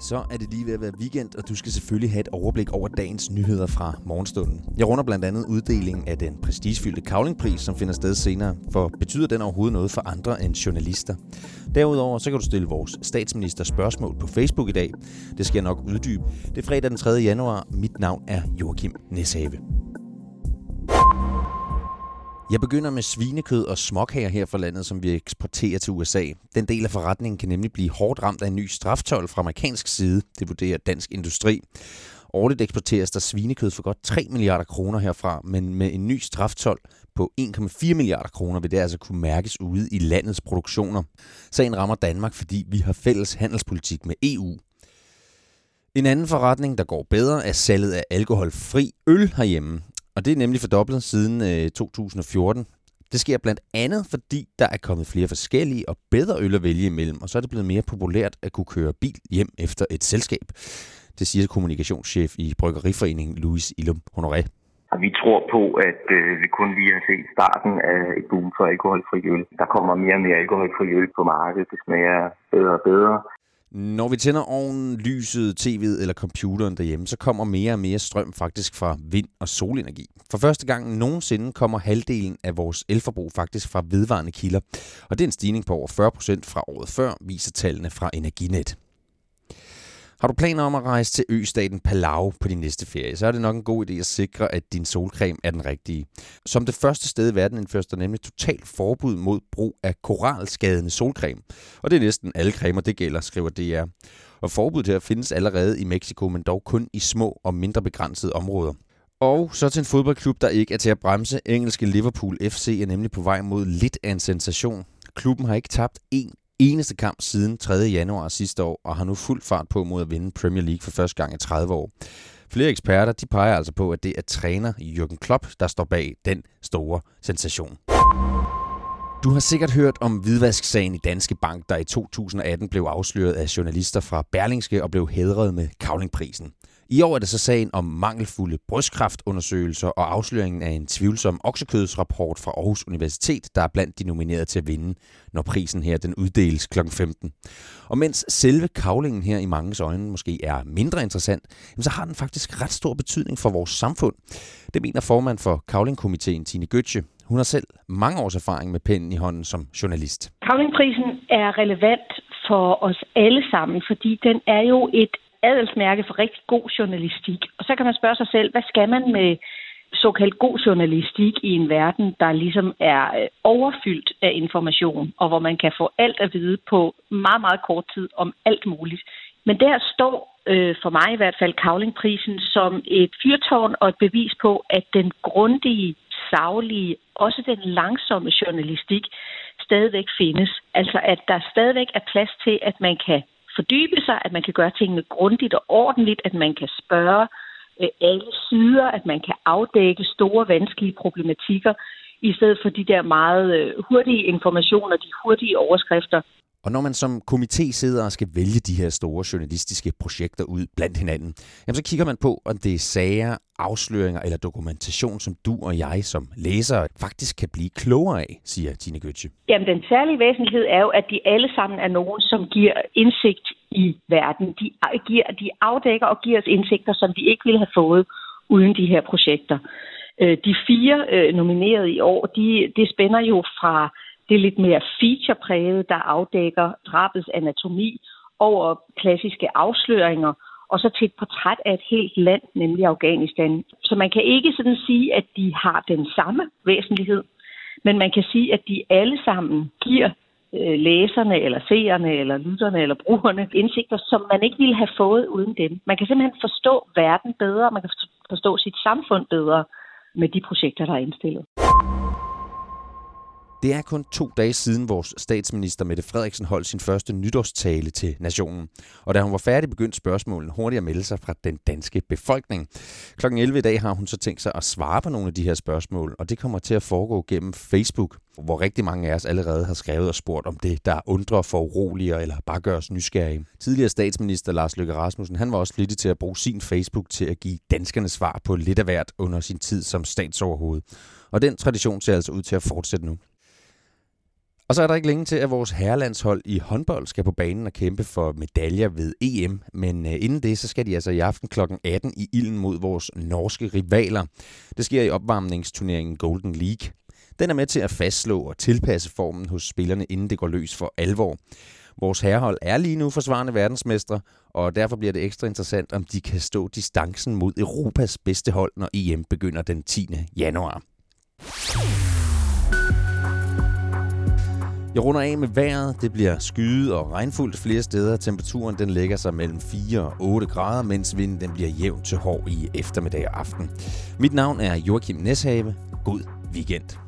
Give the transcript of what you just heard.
Så er det lige ved at være weekend, og du skal selvfølgelig have et overblik over dagens nyheder fra morgenstunden. Jeg runder blandt andet uddelingen af den prestigefyldte Kavlingpris, som finder sted senere, for betyder den overhovedet noget for andre end journalister? Derudover så kan du stille vores statsminister spørgsmål på Facebook i dag. Det skal jeg nok uddybe. Det er fredag den 3. januar. Mit navn er Joachim Neshave. Jeg begynder med svinekød og småkager her fra landet, som vi eksporterer til USA. Den del af forretningen kan nemlig blive hårdt ramt af en ny straftol fra amerikansk side, det vurderer Dansk Industri. Årligt eksporteres der svinekød for godt 3 milliarder kroner herfra, men med en ny straftol på 1,4 milliarder kroner vil det altså kunne mærkes ude i landets produktioner. Sagen rammer Danmark, fordi vi har fælles handelspolitik med EU. En anden forretning, der går bedre, er salget af alkoholfri øl herhjemme. Og det er nemlig fordoblet siden øh, 2014. Det sker blandt andet, fordi der er kommet flere forskellige og bedre øl at vælge imellem, og så er det blevet mere populært at kunne køre bil hjem efter et selskab. Det siger kommunikationschef i Bryggeriforeningen Louis Ilum Honoré. Vi tror på, at øh, vi kun lige har set starten af et boom for alkoholfri øl. Der kommer mere og mere alkoholfri øl på markedet. Det smager bedre og bedre. Når vi tænder ovnen, lyset, tv'et eller computeren derhjemme, så kommer mere og mere strøm faktisk fra vind- og solenergi. For første gang nogensinde kommer halvdelen af vores elforbrug faktisk fra vedvarende kilder. Og det er en stigning på over 40 procent fra året før, viser tallene fra Energinet. Har du planer om at rejse til østaten Palau på din næste ferie, så er det nok en god idé at sikre, at din solcreme er den rigtige. Som det første sted i verden indføres der nemlig totalt forbud mod brug af koralskadende solcreme. Og det er næsten alle cremer, det gælder, skriver DR. Og forbuddet her findes allerede i Mexico, men dog kun i små og mindre begrænsede områder. Og så til en fodboldklub, der ikke er til at bremse. Engelske Liverpool FC er nemlig på vej mod lidt af en sensation. Klubben har ikke tabt én eneste kamp siden 3. januar sidste år, og har nu fuld fart på mod at vinde Premier League for første gang i 30 år. Flere eksperter de peger altså på, at det er træner Jürgen Klopp, der står bag den store sensation. Du har sikkert hørt om hvidvasksagen i Danske Bank, der i 2018 blev afsløret af journalister fra Berlingske og blev hedret med Kavlingprisen. I år er det så sagen om mangelfulde brystkræftundersøgelser og afsløringen af en tvivlsom oksekødsrapport fra Aarhus Universitet, der er blandt de nominerede til at vinde, når prisen her den uddeles kl. 15. Og mens selve kavlingen her i manges øjne måske er mindre interessant, så har den faktisk ret stor betydning for vores samfund. Det mener formand for Kavlingkomiteen Tine Gøtje. Hun har selv mange års erfaring med pennen i hånden som journalist. Kavlingprisen er relevant for os alle sammen, fordi den er jo et adelsmærke for rigtig god journalistik. Og så kan man spørge sig selv, hvad skal man med såkaldt god journalistik i en verden, der ligesom er øh, overfyldt af information, og hvor man kan få alt at vide på meget, meget kort tid om alt muligt. Men der står øh, for mig i hvert fald Kavlingprisen som et fyrtårn og et bevis på, at den grundige, savlige, også den langsomme journalistik stadigvæk findes. Altså at der stadigvæk er plads til, at man kan fordybe sig, at man kan gøre tingene grundigt og ordentligt, at man kan spørge øh, alle sider, at man kan afdække store, vanskelige problematikker, i stedet for de der meget øh, hurtige informationer, de hurtige overskrifter, og når man som komité sidder og skal vælge de her store journalistiske projekter ud blandt hinanden, jamen så kigger man på, om det er sager, afsløringer eller dokumentation, som du og jeg som læsere faktisk kan blive klogere af, siger Tine Gøtje. Jamen den særlige væsentlighed er jo, at de alle sammen er nogen, som giver indsigt i verden. De, giver, de afdækker og giver os indsigter, som vi ikke ville have fået uden de her projekter. Øh, de fire øh, nominerede i år, de, det spænder jo fra det lidt mere featurepræget, der afdækker drabets anatomi over klassiske afsløringer, og så til et portræt af et helt land, nemlig Afghanistan. Så man kan ikke sådan sige, at de har den samme væsentlighed, men man kan sige, at de alle sammen giver øh, læserne, eller seerne, eller lytterne, eller brugerne indsigter, som man ikke ville have fået uden dem. Man kan simpelthen forstå verden bedre, man kan forstå sit samfund bedre med de projekter, der er indstillet. Det er kun to dage siden vores statsminister Mette Frederiksen holdt sin første nytårstale til nationen. Og da hun var færdig, begyndte spørgsmålene hurtigt at melde sig fra den danske befolkning. Klokken 11 i dag har hun så tænkt sig at svare på nogle af de her spørgsmål, og det kommer til at foregå gennem Facebook, hvor rigtig mange af os allerede har skrevet og spurgt om det, der undrer for uroliger eller bare gør os nysgerrige. Tidligere statsminister Lars Løkke Rasmussen, han var også flittig til at bruge sin Facebook til at give danskerne svar på lidt af hvert under sin tid som statsoverhoved. Og den tradition ser altså ud til at fortsætte nu. Og så er der ikke længe til, at vores herrelandshold i håndbold skal på banen og kæmpe for medaljer ved EM. Men øh, inden det, så skal de altså i aften kl. 18 i ilden mod vores norske rivaler. Det sker i opvarmningsturneringen Golden League. Den er med til at fastslå og tilpasse formen hos spillerne, inden det går løs for alvor. Vores herrehold er lige nu forsvarende verdensmestre, og derfor bliver det ekstra interessant, om de kan stå distancen mod Europas bedste hold, når EM begynder den 10. januar. Jeg runder af med vejret. Det bliver skyet og regnfuldt flere steder. Temperaturen den lægger sig mellem 4 og 8 grader, mens vinden den bliver jævn til hård i eftermiddag og aften. Mit navn er Joachim Neshave. God weekend.